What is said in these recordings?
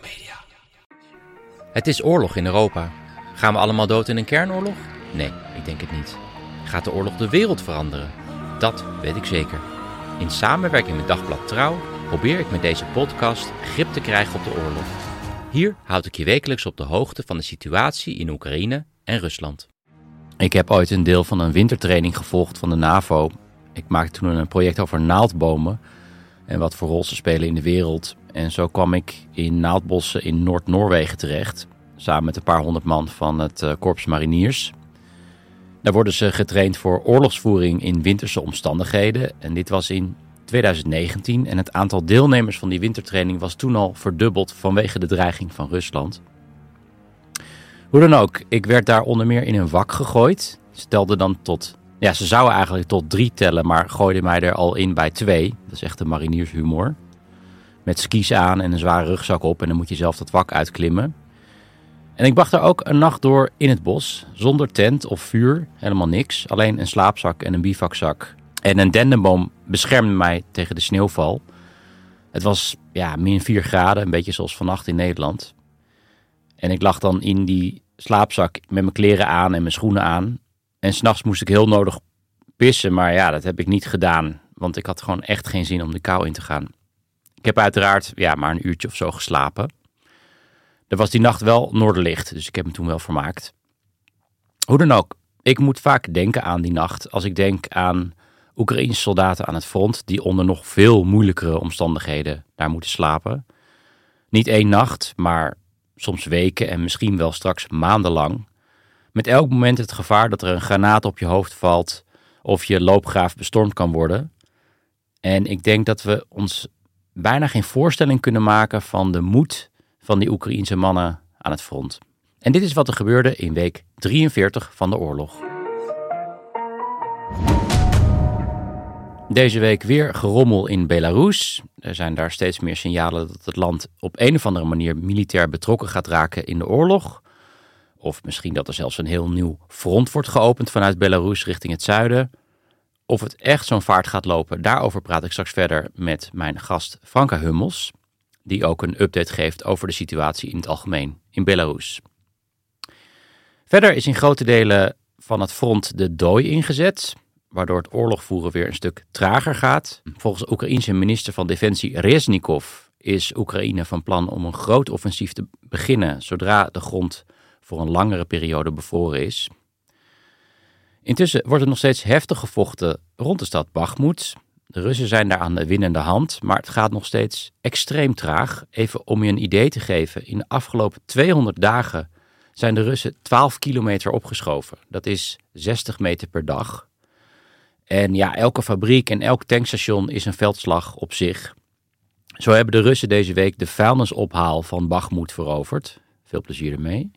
Media. Het is oorlog in Europa. Gaan we allemaal dood in een kernoorlog? Nee, ik denk het niet. Gaat de oorlog de wereld veranderen? Dat weet ik zeker. In samenwerking met Dagblad Trouw probeer ik met deze podcast grip te krijgen op de oorlog. Hier houd ik je wekelijks op de hoogte van de situatie in Oekraïne en Rusland. Ik heb ooit een deel van een wintertraining gevolgd van de NAVO. Ik maakte toen een project over naaldbomen en wat voor rol ze spelen in de wereld. En zo kwam ik in naaldbossen in Noord-Noorwegen terecht, samen met een paar honderd man van het uh, Korps Mariniers. Daar worden ze getraind voor oorlogsvoering in winterse omstandigheden. En dit was in 2019 en het aantal deelnemers van die wintertraining was toen al verdubbeld vanwege de dreiging van Rusland. Hoe dan ook, ik werd daar onder meer in een wak gegooid. Ze telden dan tot, ja, ze zouden eigenlijk tot drie tellen, maar gooiden mij er al in bij twee. Dat is echt een mariniershumor. Met skis aan en een zware rugzak op en dan moet je zelf dat wak uitklimmen. En ik bracht daar ook een nacht door in het bos, zonder tent of vuur, helemaal niks. Alleen een slaapzak en een bivakzak. En een dendenboom beschermde mij tegen de sneeuwval. Het was ja, min 4 graden, een beetje zoals vannacht in Nederland. En ik lag dan in die slaapzak met mijn kleren aan en mijn schoenen aan. En s'nachts moest ik heel nodig pissen, maar ja, dat heb ik niet gedaan. Want ik had gewoon echt geen zin om de kou in te gaan. Ik heb uiteraard ja, maar een uurtje of zo geslapen. Er was die nacht wel noorderlicht, dus ik heb me toen wel vermaakt. Hoe dan ook, ik moet vaak denken aan die nacht als ik denk aan Oekraïnse soldaten aan het front die onder nog veel moeilijkere omstandigheden daar moeten slapen. Niet één nacht, maar soms weken en misschien wel straks maandenlang. Met elk moment het gevaar dat er een granaat op je hoofd valt of je loopgraaf bestormd kan worden. En ik denk dat we ons bijna geen voorstelling kunnen maken van de moed van die Oekraïense mannen aan het front. En dit is wat er gebeurde in week 43 van de oorlog. Deze week weer gerommel in Belarus. Er zijn daar steeds meer signalen dat het land op een of andere manier militair betrokken gaat raken in de oorlog. Of misschien dat er zelfs een heel nieuw front wordt geopend vanuit Belarus richting het zuiden. Of het echt zo'n vaart gaat lopen, daarover praat ik straks verder met mijn gast Franka Hummels. Die ook een update geeft over de situatie in het algemeen in Belarus. Verder is in grote delen van het front de dooi ingezet waardoor het oorlogvoeren weer een stuk trager gaat. Volgens de Oekraïense minister van Defensie Reznikov is Oekraïne van plan om een groot offensief te beginnen zodra de grond voor een langere periode bevroren is. Intussen wordt er nog steeds heftig gevochten rond de stad Bakhmut. De Russen zijn daar aan de winnende hand, maar het gaat nog steeds extreem traag. Even om je een idee te geven, in de afgelopen 200 dagen zijn de Russen 12 kilometer opgeschoven. Dat is 60 meter per dag. En ja, elke fabriek en elk tankstation is een veldslag op zich. Zo hebben de Russen deze week de vuilnisophaal van Bakhmut veroverd. Veel plezier ermee.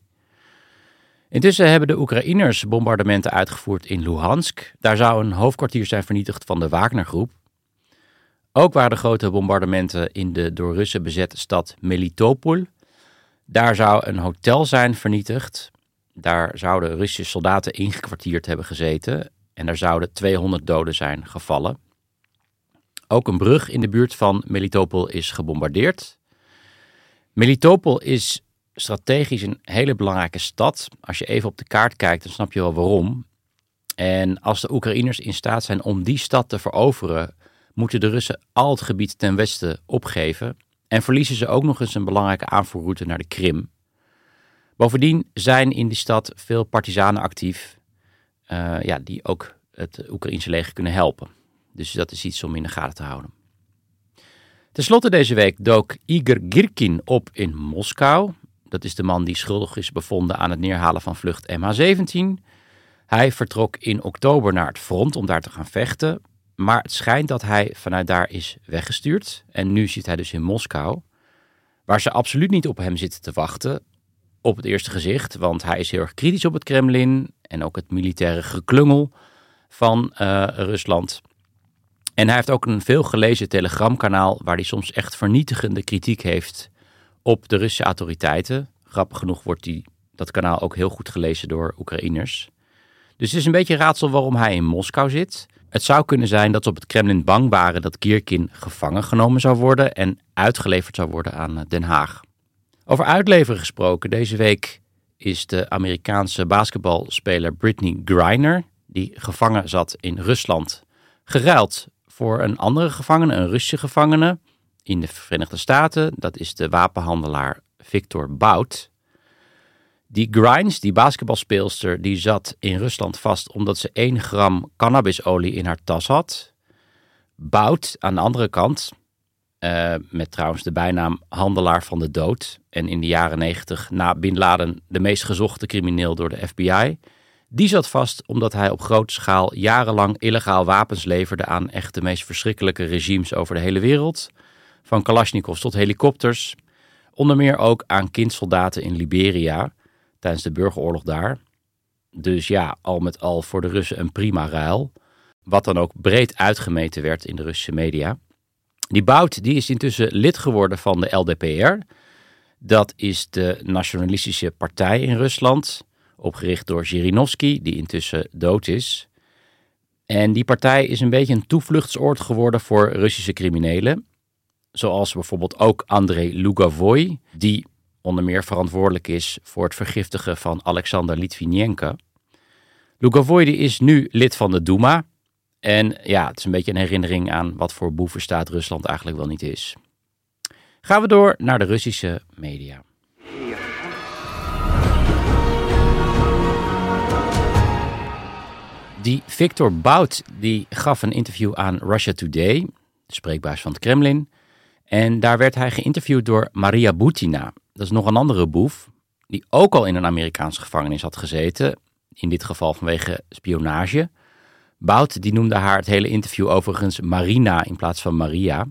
Intussen hebben de Oekraïners bombardementen uitgevoerd in Luhansk. Daar zou een hoofdkwartier zijn vernietigd van de Wagnergroep. Ook waren grote bombardementen in de door Russen bezette stad Melitopol. Daar zou een hotel zijn vernietigd. Daar zouden Russische soldaten ingekwartierd hebben gezeten. En er zouden 200 doden zijn gevallen. Ook een brug in de buurt van Melitopol is gebombardeerd. Melitopol is strategisch een hele belangrijke stad. Als je even op de kaart kijkt, dan snap je wel waarom. En als de Oekraïners in staat zijn om die stad te veroveren, moeten de Russen al het gebied ten westen opgeven. En verliezen ze ook nog eens een belangrijke aanvoerroute naar de Krim. Bovendien zijn in die stad veel partizanen actief uh, ja, die ook het Oekraïnse leger kunnen helpen. Dus dat is iets om in de gaten te houden. Ten slotte deze week dook Igor Girkin op in Moskou. Dat is de man die schuldig is bevonden aan het neerhalen van vlucht MH17. Hij vertrok in oktober naar het front om daar te gaan vechten. Maar het schijnt dat hij vanuit daar is weggestuurd. En nu zit hij dus in Moskou. Waar ze absoluut niet op hem zitten te wachten. Op het eerste gezicht. Want hij is heel erg kritisch op het Kremlin. En ook het militaire geklungel van uh, Rusland. En hij heeft ook een veel gelezen telegramkanaal. Waar hij soms echt vernietigende kritiek heeft op de Russische autoriteiten. Grappig genoeg wordt die, dat kanaal ook heel goed gelezen door Oekraïners. Dus het is een beetje raadsel waarom hij in Moskou zit. Het zou kunnen zijn dat ze op het Kremlin bang waren dat Kirkin gevangen genomen zou worden en uitgeleverd zou worden aan Den Haag. Over uitleveren gesproken, deze week is de Amerikaanse basketbalspeler Britney Griner, die gevangen zat in Rusland, geruild voor een andere gevangene, een Russische gevangene in de Verenigde Staten. Dat is de wapenhandelaar Victor Bout. Die Grimes, die basketbalspeelster, die zat in Rusland vast omdat ze 1 gram cannabisolie in haar tas had. Bout aan de andere kant, uh, met trouwens de bijnaam handelaar van de dood. En in de jaren 90 na Bin Laden de meest gezochte crimineel door de FBI. Die zat vast omdat hij op grote schaal jarenlang illegaal wapens leverde aan echt de meest verschrikkelijke regimes over de hele wereld. Van Kalashnikovs tot helikopters. Onder meer ook aan kindsoldaten in Liberia tijdens de burgeroorlog daar. Dus ja, al met al voor de Russen een prima ruil. Wat dan ook breed uitgemeten werd in de Russische media. Die Bout die is intussen lid geworden van de LDPR. Dat is de nationalistische partij in Rusland, opgericht door Zhirinovsky, die intussen dood is. En die partij is een beetje een toevluchtsoord geworden voor Russische criminelen. Zoals bijvoorbeeld ook Andrei Lugavoy, die onder meer verantwoordelijk is voor het vergiftigen van Alexander Litvinenko. Lugavoy is nu lid van de Duma. En ja, het is een beetje een herinnering aan wat voor boevenstaat Rusland eigenlijk wel niet is. Gaan we door naar de Russische media. Die Victor Bout die gaf een interview aan Russia Today, de spreekbuis van het Kremlin. En daar werd hij geïnterviewd door Maria Butina. Dat is nog een andere boef, die ook al in een Amerikaanse gevangenis had gezeten. In dit geval vanwege spionage. Bout die noemde haar het hele interview overigens Marina in plaats van Maria.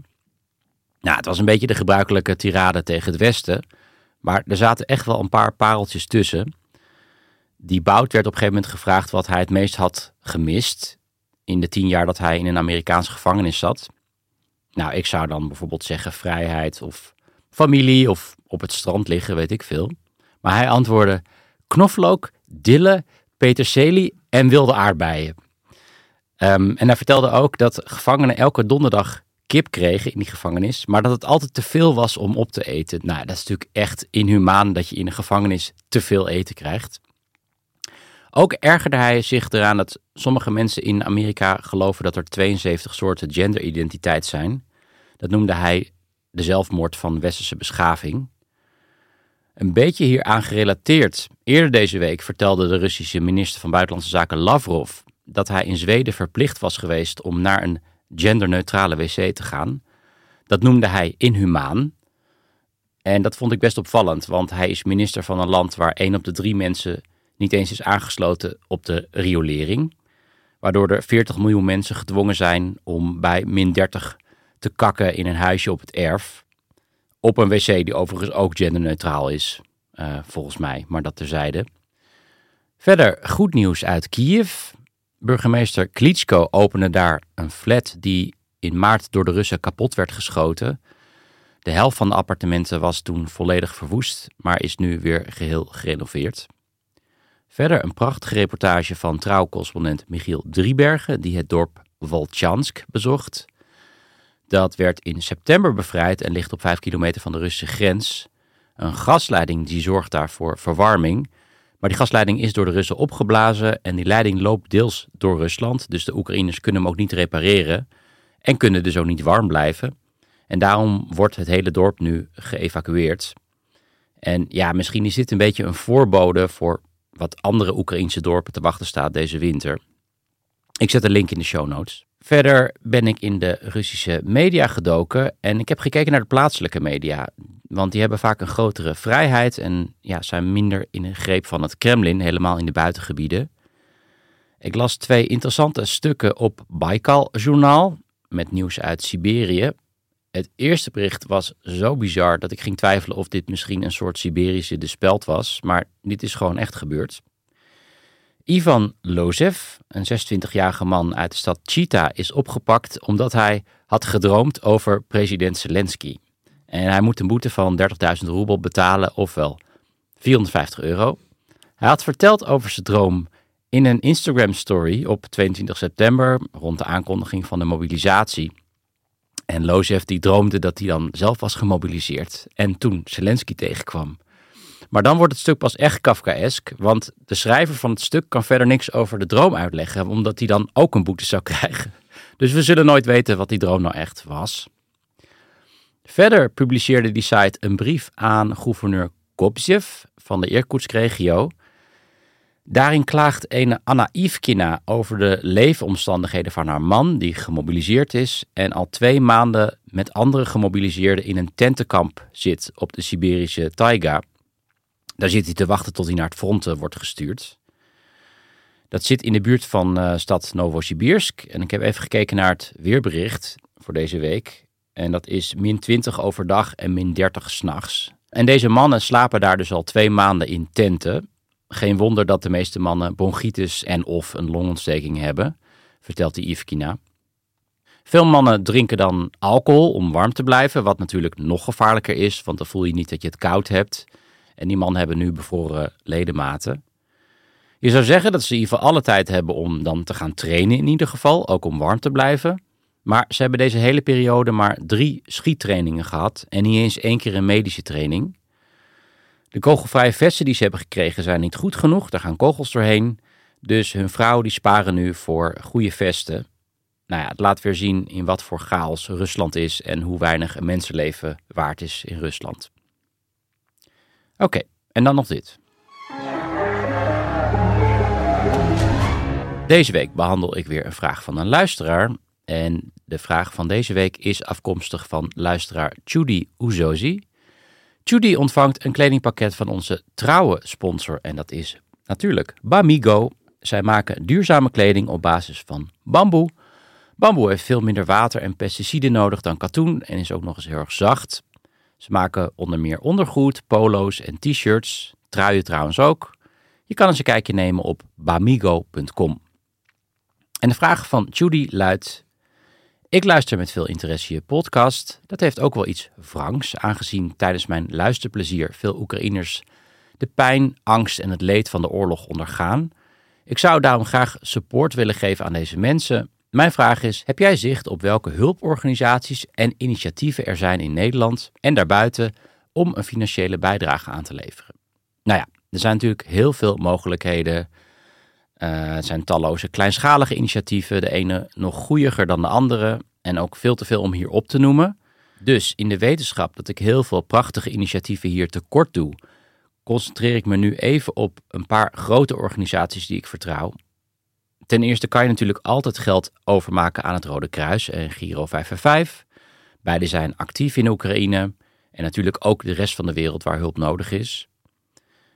Nou, het was een beetje de gebruikelijke tirade tegen het Westen. Maar er zaten echt wel een paar pareltjes tussen. Die Bout werd op een gegeven moment gevraagd wat hij het meest had gemist. in de tien jaar dat hij in een Amerikaanse gevangenis zat. Nou, ik zou dan bijvoorbeeld zeggen vrijheid of familie of op het strand liggen, weet ik veel. Maar hij antwoordde knoflook, dille, peterselie en wilde aardbeien. Um, en hij vertelde ook dat gevangenen elke donderdag kip kregen in die gevangenis, maar dat het altijd te veel was om op te eten. Nou, dat is natuurlijk echt inhumaan dat je in een gevangenis te veel eten krijgt. Ook ergerde hij zich eraan dat sommige mensen in Amerika geloven dat er 72 soorten genderidentiteit zijn. Dat noemde hij de zelfmoord van westerse beschaving. Een beetje hieraan gerelateerd. Eerder deze week vertelde de Russische minister van Buitenlandse Zaken Lavrov dat hij in Zweden verplicht was geweest om naar een genderneutrale wc te gaan. Dat noemde hij inhumaan. En dat vond ik best opvallend, want hij is minister van een land waar één op de drie mensen niet eens is aangesloten op de riolering. Waardoor er 40 miljoen mensen gedwongen zijn om bij min 30 te kakken in een huisje op het erf. Op een wc die overigens ook genderneutraal is, uh, volgens mij, maar dat terzijde. Verder goed nieuws uit Kiev. Burgemeester Klitschko opende daar een flat die in maart door de Russen kapot werd geschoten. De helft van de appartementen was toen volledig verwoest, maar is nu weer geheel gerenoveerd. Verder een prachtige reportage van trouwcorrespondent Michiel Driebergen, die het dorp Volchansk bezocht. Dat werd in september bevrijd en ligt op 5 kilometer van de Russische grens. Een gasleiding die zorgt daar voor verwarming. Maar die gasleiding is door de Russen opgeblazen en die leiding loopt deels door Rusland. Dus de Oekraïners kunnen hem ook niet repareren en kunnen dus ook niet warm blijven. En daarom wordt het hele dorp nu geëvacueerd. En ja, misschien is dit een beetje een voorbode voor wat andere Oekraïnse dorpen te wachten staat deze winter. Ik zet een link in de show notes. Verder ben ik in de Russische media gedoken en ik heb gekeken naar de plaatselijke media. Want die hebben vaak een grotere vrijheid en ja, zijn minder in de greep van het Kremlin, helemaal in de buitengebieden. Ik las twee interessante stukken op Baikal Journaal met nieuws uit Siberië. Het eerste bericht was zo bizar dat ik ging twijfelen of dit misschien een soort Siberische de speld was, maar dit is gewoon echt gebeurd. Ivan Lozev, een 26-jarige man uit de stad Chita, is opgepakt omdat hij had gedroomd over president Zelensky. En hij moet een boete van 30.000 roebel betalen, ofwel 450 euro. Hij had verteld over zijn droom in een Instagram-story op 22 september, rond de aankondiging van de mobilisatie. En Lozev die droomde dat hij dan zelf was gemobiliseerd en toen Zelensky tegenkwam. Maar dan wordt het stuk pas echt Kafkaesk, want de schrijver van het stuk kan verder niks over de droom uitleggen, omdat hij dan ook een boete zou krijgen. Dus we zullen nooit weten wat die droom nou echt was. Verder publiceerde die site een brief aan gouverneur Kobzev van de Irkutsk-regio. Daarin klaagt een Anna Ivkina over de leefomstandigheden van haar man, die gemobiliseerd is en al twee maanden met andere gemobiliseerden in een tentenkamp zit op de Siberische taiga. Daar zit hij te wachten tot hij naar het front wordt gestuurd. Dat zit in de buurt van uh, stad Novosibirsk. En ik heb even gekeken naar het weerbericht voor deze week. En dat is min 20 overdag en min 30 s'nachts. En deze mannen slapen daar dus al twee maanden in tenten. Geen wonder dat de meeste mannen bronchitis en of een longontsteking hebben, vertelt de Ivkina. Veel mannen drinken dan alcohol om warm te blijven, wat natuurlijk nog gevaarlijker is, want dan voel je niet dat je het koud hebt. En die mannen hebben nu bevroren ledematen. Je zou zeggen dat ze in alle tijd hebben om dan te gaan trainen in ieder geval, ook om warm te blijven. Maar ze hebben deze hele periode maar drie schiettrainingen gehad en niet eens één keer een medische training. De kogelvrije vesten die ze hebben gekregen zijn niet goed genoeg, daar gaan kogels doorheen. Dus hun vrouw die sparen nu voor goede vesten. Nou ja, het laat weer zien in wat voor chaos Rusland is en hoe weinig een mensenleven waard is in Rusland. Oké, en dan nog dit. Deze week behandel ik weer een vraag van een luisteraar. En de vraag van deze week is afkomstig van luisteraar Judy Uzozi. Judy ontvangt een kledingpakket van onze trouwe sponsor en dat is natuurlijk Bamigo. Zij maken duurzame kleding op basis van bamboe. Bamboe heeft veel minder water en pesticiden nodig dan katoen en is ook nog eens heel erg zacht. Ze maken onder meer ondergoed, polo's en t-shirts, truien trouwens ook. Je kan eens een kijkje nemen op bamigo.com. En de vraag van Judy luidt: Ik luister met veel interesse je podcast. Dat heeft ook wel iets wrangs, aangezien tijdens mijn luisterplezier veel Oekraïners de pijn, angst en het leed van de oorlog ondergaan. Ik zou daarom graag support willen geven aan deze mensen. Mijn vraag is: heb jij zicht op welke hulporganisaties en initiatieven er zijn in Nederland en daarbuiten om een financiële bijdrage aan te leveren? Nou ja, er zijn natuurlijk heel veel mogelijkheden uh, het zijn talloze kleinschalige initiatieven, de ene nog goeiger dan de andere en ook veel te veel om hier op te noemen. Dus in de wetenschap dat ik heel veel prachtige initiatieven hier tekort doe, concentreer ik me nu even op een paar grote organisaties die ik vertrouw. Ten eerste kan je natuurlijk altijd geld overmaken aan het Rode Kruis en Giro 555. Beide zijn actief in Oekraïne en natuurlijk ook de rest van de wereld waar hulp nodig is.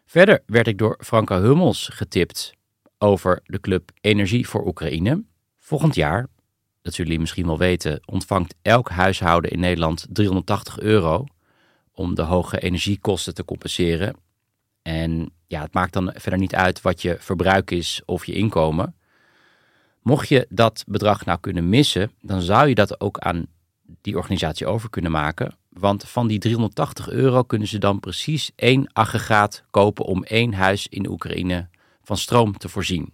Verder werd ik door Franka Hummels getipt over de club Energie voor Oekraïne. Volgend jaar, dat jullie misschien wel weten, ontvangt elk huishouden in Nederland 380 euro om de hoge energiekosten te compenseren. En ja, het maakt dan verder niet uit wat je verbruik is of je inkomen. Mocht je dat bedrag nou kunnen missen, dan zou je dat ook aan die organisatie over kunnen maken. Want van die 380 euro kunnen ze dan precies één aggregaat kopen om één huis in Oekraïne van stroom te voorzien.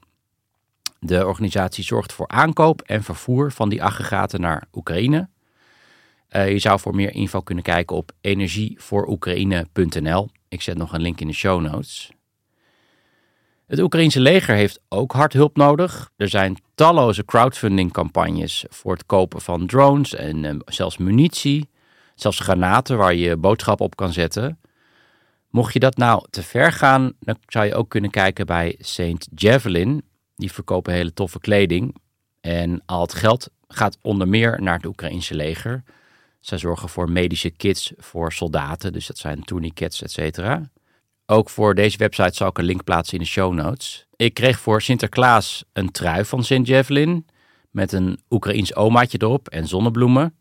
De organisatie zorgt voor aankoop en vervoer van die aggregaten naar Oekraïne. Uh, je zou voor meer info kunnen kijken op energievooroekraïne.nl. Ik zet nog een link in de show notes. Het Oekraïense leger heeft ook hard hulp nodig. Er zijn talloze crowdfunding campagnes voor het kopen van drones en uh, zelfs munitie. Zelfs granaten waar je boodschappen op kan zetten. Mocht je dat nou te ver gaan, dan zou je ook kunnen kijken bij Saint Javelin. Die verkopen hele toffe kleding. En al het geld gaat onder meer naar het Oekraïnse leger. Zij zorgen voor medische kits voor soldaten, dus dat zijn tourniquets, et cetera. Ook voor deze website zal ik een link plaatsen in de show notes. Ik kreeg voor Sinterklaas een trui van St. Javelin met een Oekraïens omaatje erop en zonnebloemen.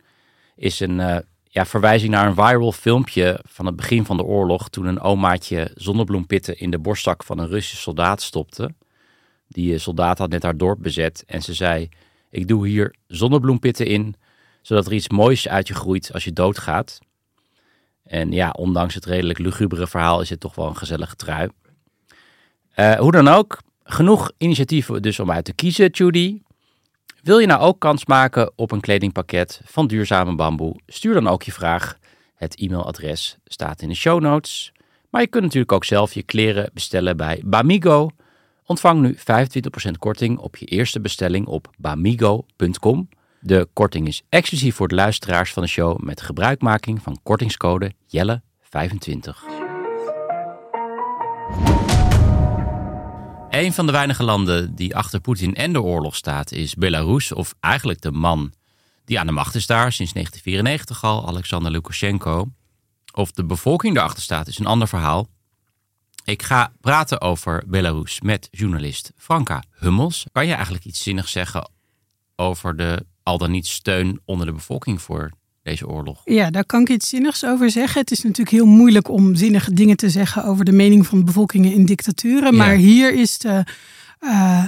Is een uh, ja, verwijzing naar een viral filmpje van het begin van de oorlog toen een omaatje zonnebloempitten in de borstzak van een Russische soldaat stopte. Die soldaat had net haar dorp bezet en ze zei: Ik doe hier zonnebloempitten in, zodat er iets moois uit je groeit als je doodgaat. En ja, ondanks het redelijk lugubere verhaal is het toch wel een gezellige trui. Uh, hoe dan ook, genoeg initiatieven dus om uit te kiezen, Judy. Wil je nou ook kans maken op een kledingpakket van duurzame bamboe? Stuur dan ook je vraag. Het e-mailadres staat in de show notes. Maar je kunt natuurlijk ook zelf je kleren bestellen bij Bamigo. Ontvang nu 25% korting op je eerste bestelling op bamigo.com. De korting is exclusief voor de luisteraars van de show met gebruikmaking van kortingscode Jelle25. Een van de weinige landen die achter Poetin en de oorlog staat is Belarus, of eigenlijk de man die aan de macht is daar sinds 1994 al, Alexander Lukashenko. Of de bevolking erachter staat is een ander verhaal. Ik ga praten over Belarus met journalist Franka Hummels. Kan je eigenlijk iets zinnigs zeggen over de al dan niet steun onder de bevolking voor deze oorlog? Ja, daar kan ik iets zinnigs over zeggen. Het is natuurlijk heel moeilijk om zinnige dingen te zeggen over de mening van bevolkingen in dictaturen. Maar hier is de. Uh,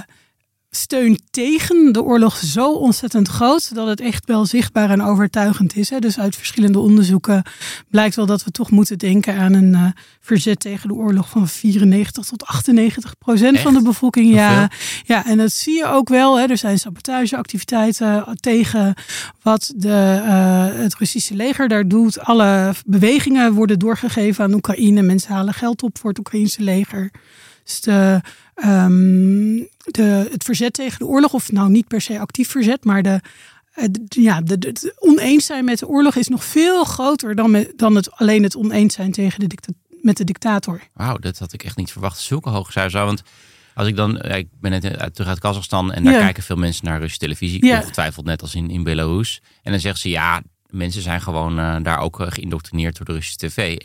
steun tegen de oorlog zo ontzettend groot dat het echt wel zichtbaar en overtuigend is. Dus uit verschillende onderzoeken blijkt wel dat we toch moeten denken aan een uh, verzet tegen de oorlog van 94 tot 98 procent van de bevolking. Ja, ja, en dat zie je ook wel. Hè. Er zijn sabotageactiviteiten tegen wat de, uh, het Russische leger daar doet. Alle bewegingen worden doorgegeven aan Oekraïne. Mensen halen geld op voor het Oekraïnse leger. Dus de um, de, het verzet tegen de oorlog, of nou niet per se actief verzet, maar de, ja, de, de, oneens zijn met de oorlog is nog veel groter dan, met, dan het, alleen het oneens zijn tegen de met de dictator. Wauw, dat had ik echt niet verwacht. Zulke hoge cijfers. Want als ik dan, ik ben net terug uit Kazachstan en daar kijken veel mensen naar Russische televisie. Ja. Ongetwijfeld net als in, in Belarus. En dan zeggen ze ja, mensen zijn gewoon uh, daar ook uh, geïndoctrineerd door de Russische tv.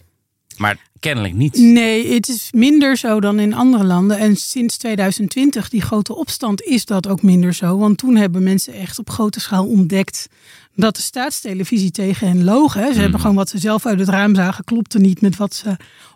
Maar kennelijk niet. Nee, het is minder zo dan in andere landen. En sinds 2020, die grote opstand, is dat ook minder zo. Want toen hebben mensen echt op grote schaal ontdekt dat de staatstelevisie tegen hen loog. Ze hebben hmm. gewoon wat ze zelf uit het raam zagen, klopte niet met wat ze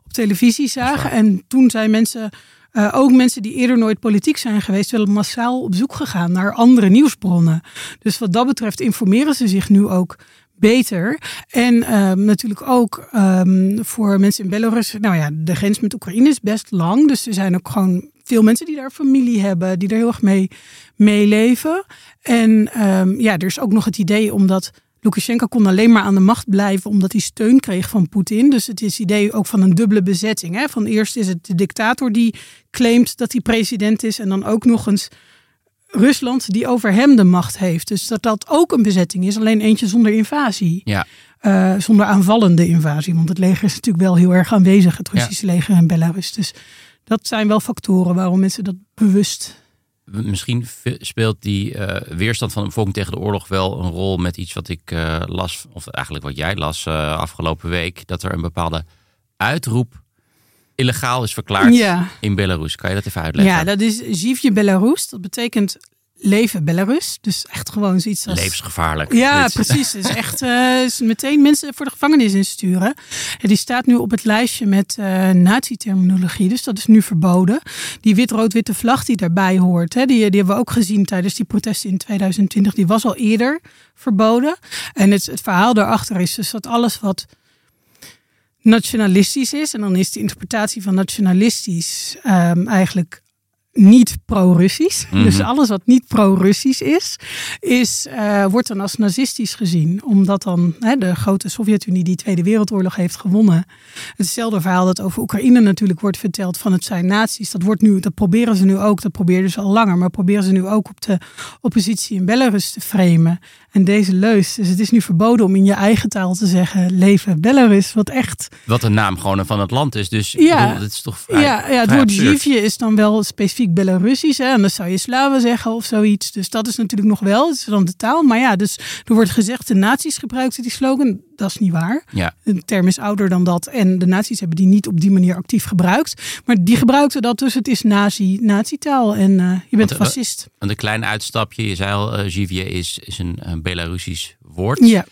op televisie zagen. En toen zijn mensen, uh, ook mensen die eerder nooit politiek zijn geweest, wel massaal op zoek gegaan naar andere nieuwsbronnen. Dus wat dat betreft informeren ze zich nu ook beter. En ehm, natuurlijk ook um, voor mensen in Belarus. Nou ja, de grens met Oekraïne is best lang. Dus er zijn ook gewoon veel mensen die daar familie hebben, die er heel erg mee meeleven. En um, ja, er is ook nog het idee omdat. Lukashenko kon alleen maar aan de macht blijven omdat hij steun kreeg van Poetin. Dus het is idee ook van een dubbele bezetting. Hè? Van eerst is het de dictator die claimt dat hij president is. En dan ook nog eens Rusland die over hem de macht heeft. Dus dat dat ook een bezetting is, alleen eentje zonder invasie. Ja. Uh, zonder aanvallende invasie. Want het leger is natuurlijk wel heel erg aanwezig, het Russische leger in Belarus. Dus dat zijn wel factoren waarom mensen dat bewust. Misschien speelt die uh, weerstand van de bevolking tegen de oorlog wel een rol met iets wat ik uh, las, of eigenlijk wat jij las afgelopen week, dat er een bepaalde uitroep illegaal is verklaard in Belarus. Kan je dat even uitleggen? Ja, dat is Zivje Belarus. Dat betekent leven Belarus. Dus echt gewoon zoiets als... Levensgevaarlijk. Ja, precies. Is echt uh, is meteen mensen voor de gevangenis insturen. En die staat nu op het lijstje met uh, nazi-terminologie. Dus dat is nu verboden. Die wit-rood-witte vlag die daarbij hoort, hè, die, die hebben we ook gezien tijdens die protesten in 2020. Die was al eerder verboden. En het, het verhaal daarachter is dus dat alles wat nationalistisch is. En dan is de interpretatie van nationalistisch um, eigenlijk niet pro-Russisch. Mhm. Dus alles wat niet pro-Russisch is, is uh, wordt dan als nazistisch gezien. Omdat dan hè, de grote Sovjet-Unie die Tweede Wereldoorlog heeft gewonnen. Hetzelfde verhaal dat over Oekraïne natuurlijk wordt verteld van het zijn nazi's. Dat, wordt nu, dat proberen ze nu ook, dat probeerden ze al langer. Maar proberen ze nu ook op de oppositie in Belarus te framen. En deze leus, dus het is nu verboden om in je eigen taal te zeggen leven Belarus, wat echt... Wat een naam gewoon van het land is, dus Ja. bedoel, het is toch vrij, ja, ja, het woord. Jivje is dan wel specifiek Belarusisch. Hè? En dan zou je Slaven zeggen of zoiets. Dus dat is natuurlijk nog wel, het is dan de taal. Maar ja, dus er wordt gezegd, de nazi's gebruikten die slogan. Dat is niet waar. Ja, De term is ouder dan dat. En de nazi's hebben die niet op die manier actief gebruikt. Maar die gebruikten dat, dus het is nazi, nazi-taal. En eh, je bent Want, eh, fascist. een klein uitstapje. Je zei al, Jivje is, is een, een Belarusisch woord. Ja.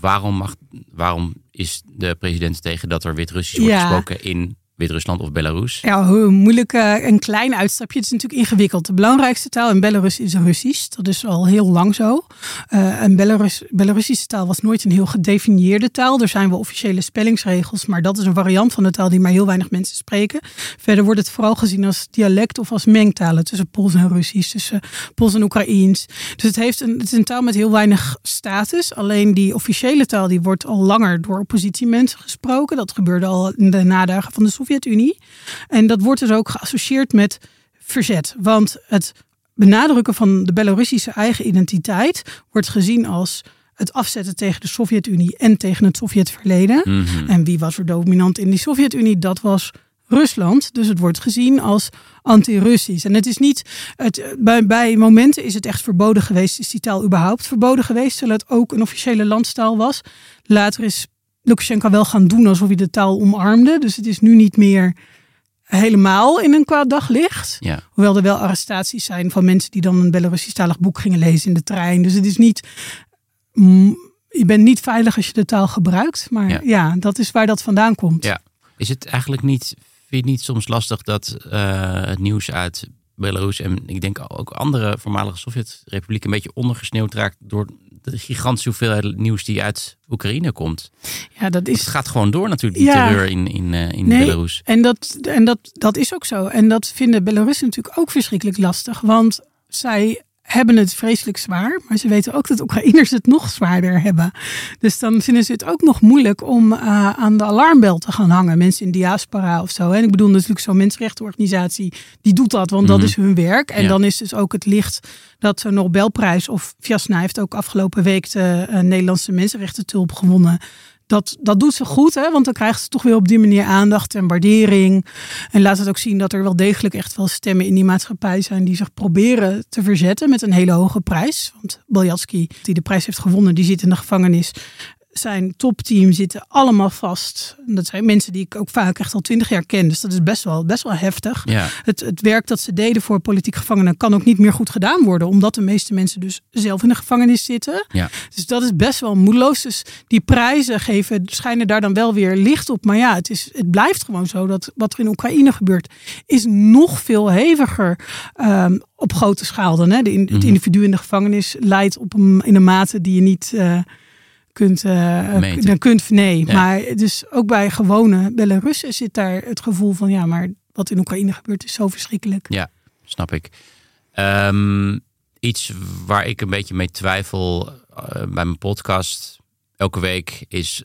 Waarom, mag, waarom is de president tegen dat er Wit-Russisch wordt Ja. gesproken in Wit-Rusland of Belarus? Ja, hoe moeilijk, eh, een klein uitstapje. Het is natuurlijk ingewikkeld. De belangrijkste taal in Belarus is Russisch. Dat is al heel lang zo. Eh en Belarus, Belarussische taal was nooit een heel gedefinieerde taal. Er zijn wel officiële spellingsregels, maar dat is een variant van de taal die maar heel weinig mensen spreken. Verder wordt het vooral gezien als dialect of als mengtalen tussen Pools en Russisch, tussen Pools en Oekraïens. Dus het, heeft een, het is een taal met heel weinig status. Alleen die officiële taal die wordt al langer door oppositiemensen gesproken. Dat gebeurde al in de nadagen van de Sovjet-Unie. En dat wordt dus ook geassocieerd met verzet. Want het benadrukken van de Belarussische eigen identiteit wordt gezien als het afzetten tegen de Sovjet-Unie en tegen het Sovjetverleden. Mhm. En wie was er dominant in die Sovjet-Unie? Dat was Rusland. Dus het wordt gezien als anti-Russisch. En het is niet. Het, bij, bij momenten is het echt verboden geweest. Is die taal überhaupt verboden geweest? Terwijl het ook een officiële landstaal was. Later is Lukashenko wel gaan doen alsof hij de taal omarmde. Dus het is nu niet meer helemaal in een kwaad daglicht. Ja. Hoewel er wel arrestaties zijn van mensen die dan een Belarusisch-talig boek gingen lezen in de trein. Dus het is niet. mm, Je bent niet veilig als je de taal gebruikt. Maar Ja. ja, dat is waar dat vandaan komt. Ja. Is het eigenlijk niet, vind je het niet soms lastig dat eh, het nieuws uit Belarus en ik denk ook andere voormalige Sovjet-republieken een beetje ondergesneeuwd raakt door de gigantische hoeveelheid nieuws die uit Oekraïne komt? Ja, dat Het is. gaat gewoon door natuurlijk, die Ja. terreur in, in, eh, in Nee, Belarus. En, dat, en dat, dat is ook zo. En dat vinden Belarussen natuurlijk ook verschrikkelijk lastig. Want zij hebben het vreselijk zwaar. Maar ze weten ook dat Oekraïners het nog zwaarder hebben. Dus dan vinden ze het ook nog moeilijk om eh, aan de alarmbel te gaan hangen. Mensen in diaspora of zo. En ik bedoel natuurlijk zo'n mensenrechtenorganisatie. Die doet dat, want dat Mhm. is hun werk. En Ja. dan is dus ook het licht dat zo'n Nobelprijs... of Viasna heeft ook afgelopen week de eh, Nederlandse mensenrechtentulp gewonnen... Dat, dat doet ze goed, hè? want dan krijgt ze toch weer op die manier aandacht en waardering. En laat het ook zien dat er wel degelijk echt wel stemmen in die maatschappij zijn die zich proberen te verzetten met een hele hoge prijs. Want Baljatsky, die de prijs heeft gewonnen, die zit in de gevangenis. Zijn topteam zitten allemaal vast. Dat zijn mensen die ik ook vaak echt al twintig jaar ken. Dus dat is best wel, best wel heftig. Ja. Het, het werk dat ze deden voor politiek gevangenen kan ook niet meer goed gedaan worden. Omdat de meeste mensen dus zelf in de gevangenis zitten. Ja. Dus dat is best wel moedeloos. Dus die prijzen geven, schijnen daar dan wel weer licht op. Maar ja, het, is, het blijft gewoon zo dat wat er in Oekraïne gebeurt, is nog veel heviger ehm, op grote schaal dan. Hè. De, het Mhm. individu in de gevangenis leidt op een, in een mate die je niet eh, kunt, Meten. dan kunt. Nee, Nee. maar dus ook bij gewone Belarussen zit daar het gevoel van ja, maar wat in Oekraïne gebeurt is zo verschrikkelijk. Ja, snap ik. Ehm, iets waar ik een beetje mee twijfel eh, bij mijn podcast elke week is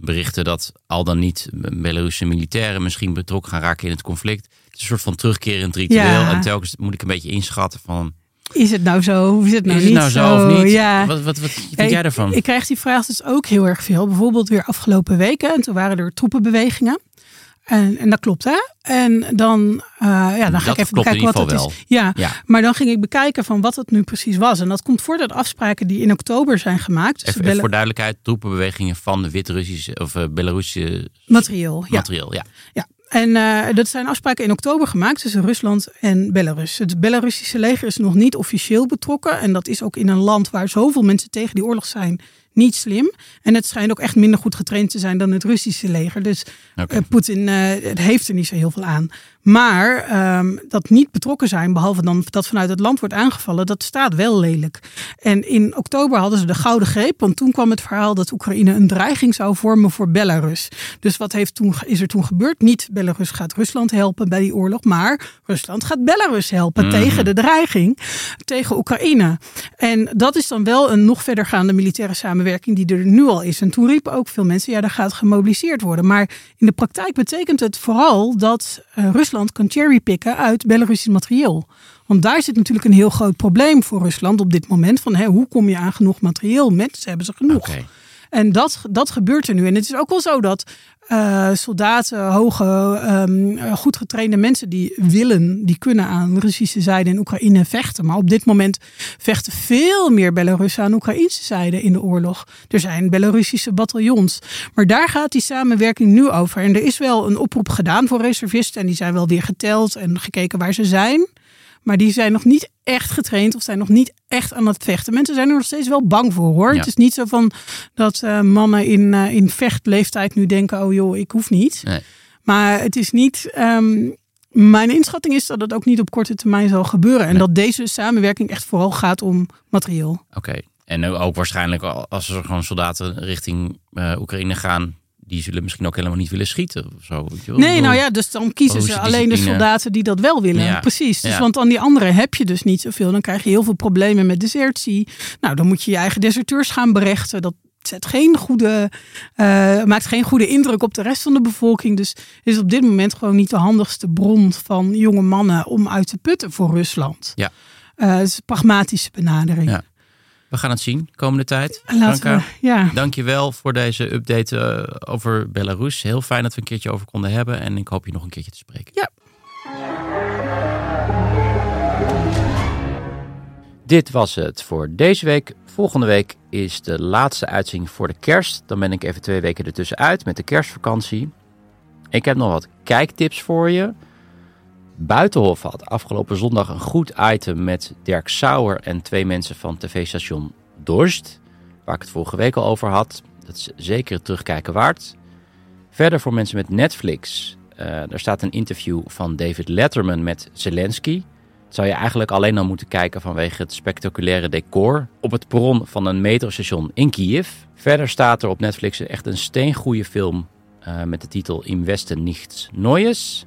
berichten dat al dan niet Belarusse militairen misschien betrokken gaan raken in het conflict. Het is een soort van terugkerend ritueel. Ja. En telkens moet ik een beetje inschatten van, Is het nou zo? Of is het nou is het niet nou zo of niet? Ja. Wat, wat, wat vind jij daarvan? Ik krijg die vraag dus ook heel erg veel. Bijvoorbeeld weer afgelopen weken. En toen waren er troepenbewegingen. En, en dat klopt, hè? En dan, eh, ja, dan ga Dat ik even bekijken wat geval is. Ja, ja, maar dan ging ik bekijken van wat het nu precies was. En dat komt voort uit afspraken die in oktober zijn gemaakt. even, voor duidelijkheid, troepenbewegingen van de Wit-Russische of eh, Belarusische materieel. Ja. materieel. Ja. Ja, en eh, dat zijn afspraken in oktober gemaakt tussen Rusland en Belarus. Het Belarussische leger is nog niet officieel betrokken. En dat is ook in een land waar zoveel mensen tegen die oorlog zijn niet slim. En het schijnt ook echt minder goed getraind te zijn dan het Russische leger. Dus eh, Poetin eh, heeft er niet zo heel veel aan. Maar ehm, dat niet betrokken zijn, behalve dan dat vanuit het land wordt aangevallen, dat staat wel lelijk. En in oktober hadden ze de gouden greep, want toen kwam het verhaal dat Oekraïne een dreiging zou vormen voor Belarus. Dus wat heeft toen, is er toen gebeurd? Niet Belarus gaat Rusland helpen bij die oorlog, maar Rusland gaat Belarus helpen Mhm. tegen de dreiging tegen Oekraïne. En dat is dan wel een nog verdergaande militaire samenwerking die er nu al is. En toen riepen ook veel mensen, ja, daar gaat gemobiliseerd worden. Maar in de praktijk betekent het vooral dat eh, Rusland kan cherrypicken uit Belarusisch materieel. Want daar zit natuurlijk een heel groot probleem voor Rusland op dit moment. Van hè, hoe kom je aan genoeg materieel? Mensen hebben ze genoeg. En dat, dat gebeurt er nu. En het is ook wel zo dat uh, soldaten, hoge, um, goed getrainde mensen die willen, die kunnen aan Russische zijde in Oekraïne vechten. Maar op dit moment vechten veel meer Belarussen aan Oekraïnse zijde in de oorlog. Er zijn Belarussische bataljons. Maar daar gaat die samenwerking nu over. En er is wel een oproep gedaan voor reservisten. En die zijn wel weer geteld en gekeken waar ze zijn. Maar die zijn nog niet echt getraind of zijn nog niet echt aan het vechten. Mensen zijn er nog steeds wel bang voor hoor. Het is niet zo van dat uh, mannen in, uh, in vechtleeftijd nu denken: oh joh, ik hoef niet. Nee. Maar het is niet. Um, mijn inschatting is dat het ook niet op korte termijn zal gebeuren. En Nee. dat deze samenwerking echt vooral gaat om materieel. Oké. En ook waarschijnlijk al- als er gewoon soldaten richting eh, Oekraïne gaan, die zullen misschien ook helemaal niet willen schieten of zo. weet je wel. Nee, nou ja, dus dan kiezen ze alleen de soldaten die dat wel willen. Ja, Precies. Dus ja. want aan die anderen heb je dus niet zoveel. Dan krijg je heel veel problemen met desertie. Nou, dan moet je je eigen deserteurs gaan berechten. Dat zet geen goede, eh, maakt geen goede indruk op de rest van de bevolking. Dus is op dit moment gewoon niet de handigste bron van jonge mannen om uit te putten voor Rusland. Ja. Eh, het is een pragmatische benadering. Ja. We gaan het zien komende tijd. En Laten Franka, we, ja. Dankjewel voor deze update eh, over Belarus. Heel fijn dat we een keertje over konden hebben. En ik hoop je nog een keertje te spreken. Ja. Dit was het voor deze week. Volgende week is de laatste uitzending voor de kerst. Dan ben ik even twee weken ertussenuit met de kerstvakantie. Ik heb nog wat kijktips voor je. Buitenhof had afgelopen zondag een goed item met Dirk Sauer en twee mensen van tv-station Dorst. Waar ik het vorige week al over had. Dat is zeker het terugkijken waard. Verder voor mensen met Netflix. eh, er staat een interview van David Letterman met Zelensky. Dat zou je eigenlijk alleen al moeten kijken vanwege het spectaculaire decor op het perron van een metrostation in Kiev. Verder staat er op Netflix echt een steengoede film eh, met de titel Im Westen nichts Neues.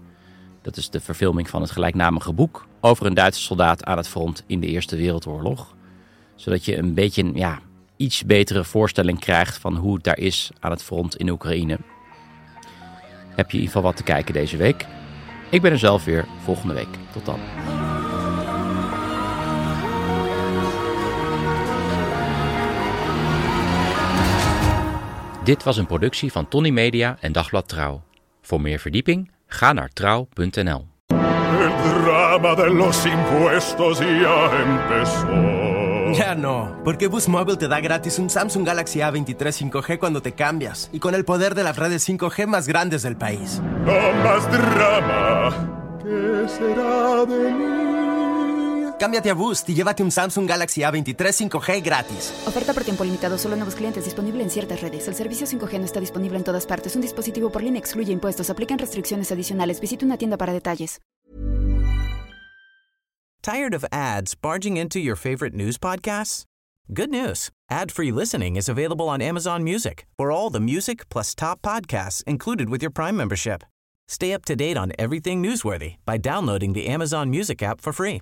Dat is de verfilming van het gelijknamige boek over een Duitse soldaat aan het front in de Eerste Wereldoorlog. Zodat je een beetje ja, iets betere voorstelling krijgt van hoe het daar is aan het front in Oekraïne. Heb je in ieder geval wat te kijken deze week. Ik ben er zelf weer volgende week. Tot dan. Dit was een productie van Tony Media en Dagblad Trouw. Voor meer verdieping ga naar trouw.nl. El drama de los impuestos ya empezó. Ya no, porque Boost Mobile te da gratis un Samsung Galaxy A23 5G cuando te cambias y con el poder de las redes 5G más grandes del país. No más drama. ¿Qué será de mí? Cámbiate a Boost y llévate un Samsung Galaxy A23 5G gratis. Oferta por tiempo limitado, solo nuevos clientes, disponible en ciertas redes. El servicio 5G no está disponible en todas partes. Un dispositivo por línea excluye impuestos. Aplican restricciones adicionales. Visita una tienda para detalles. Tired of ads barging into your favorite news podcasts? Good news. Ad-free listening is available on Amazon Music for all the music plus top podcasts included with your Prime membership. Stay up to date on everything newsworthy by downloading the Amazon Music app for free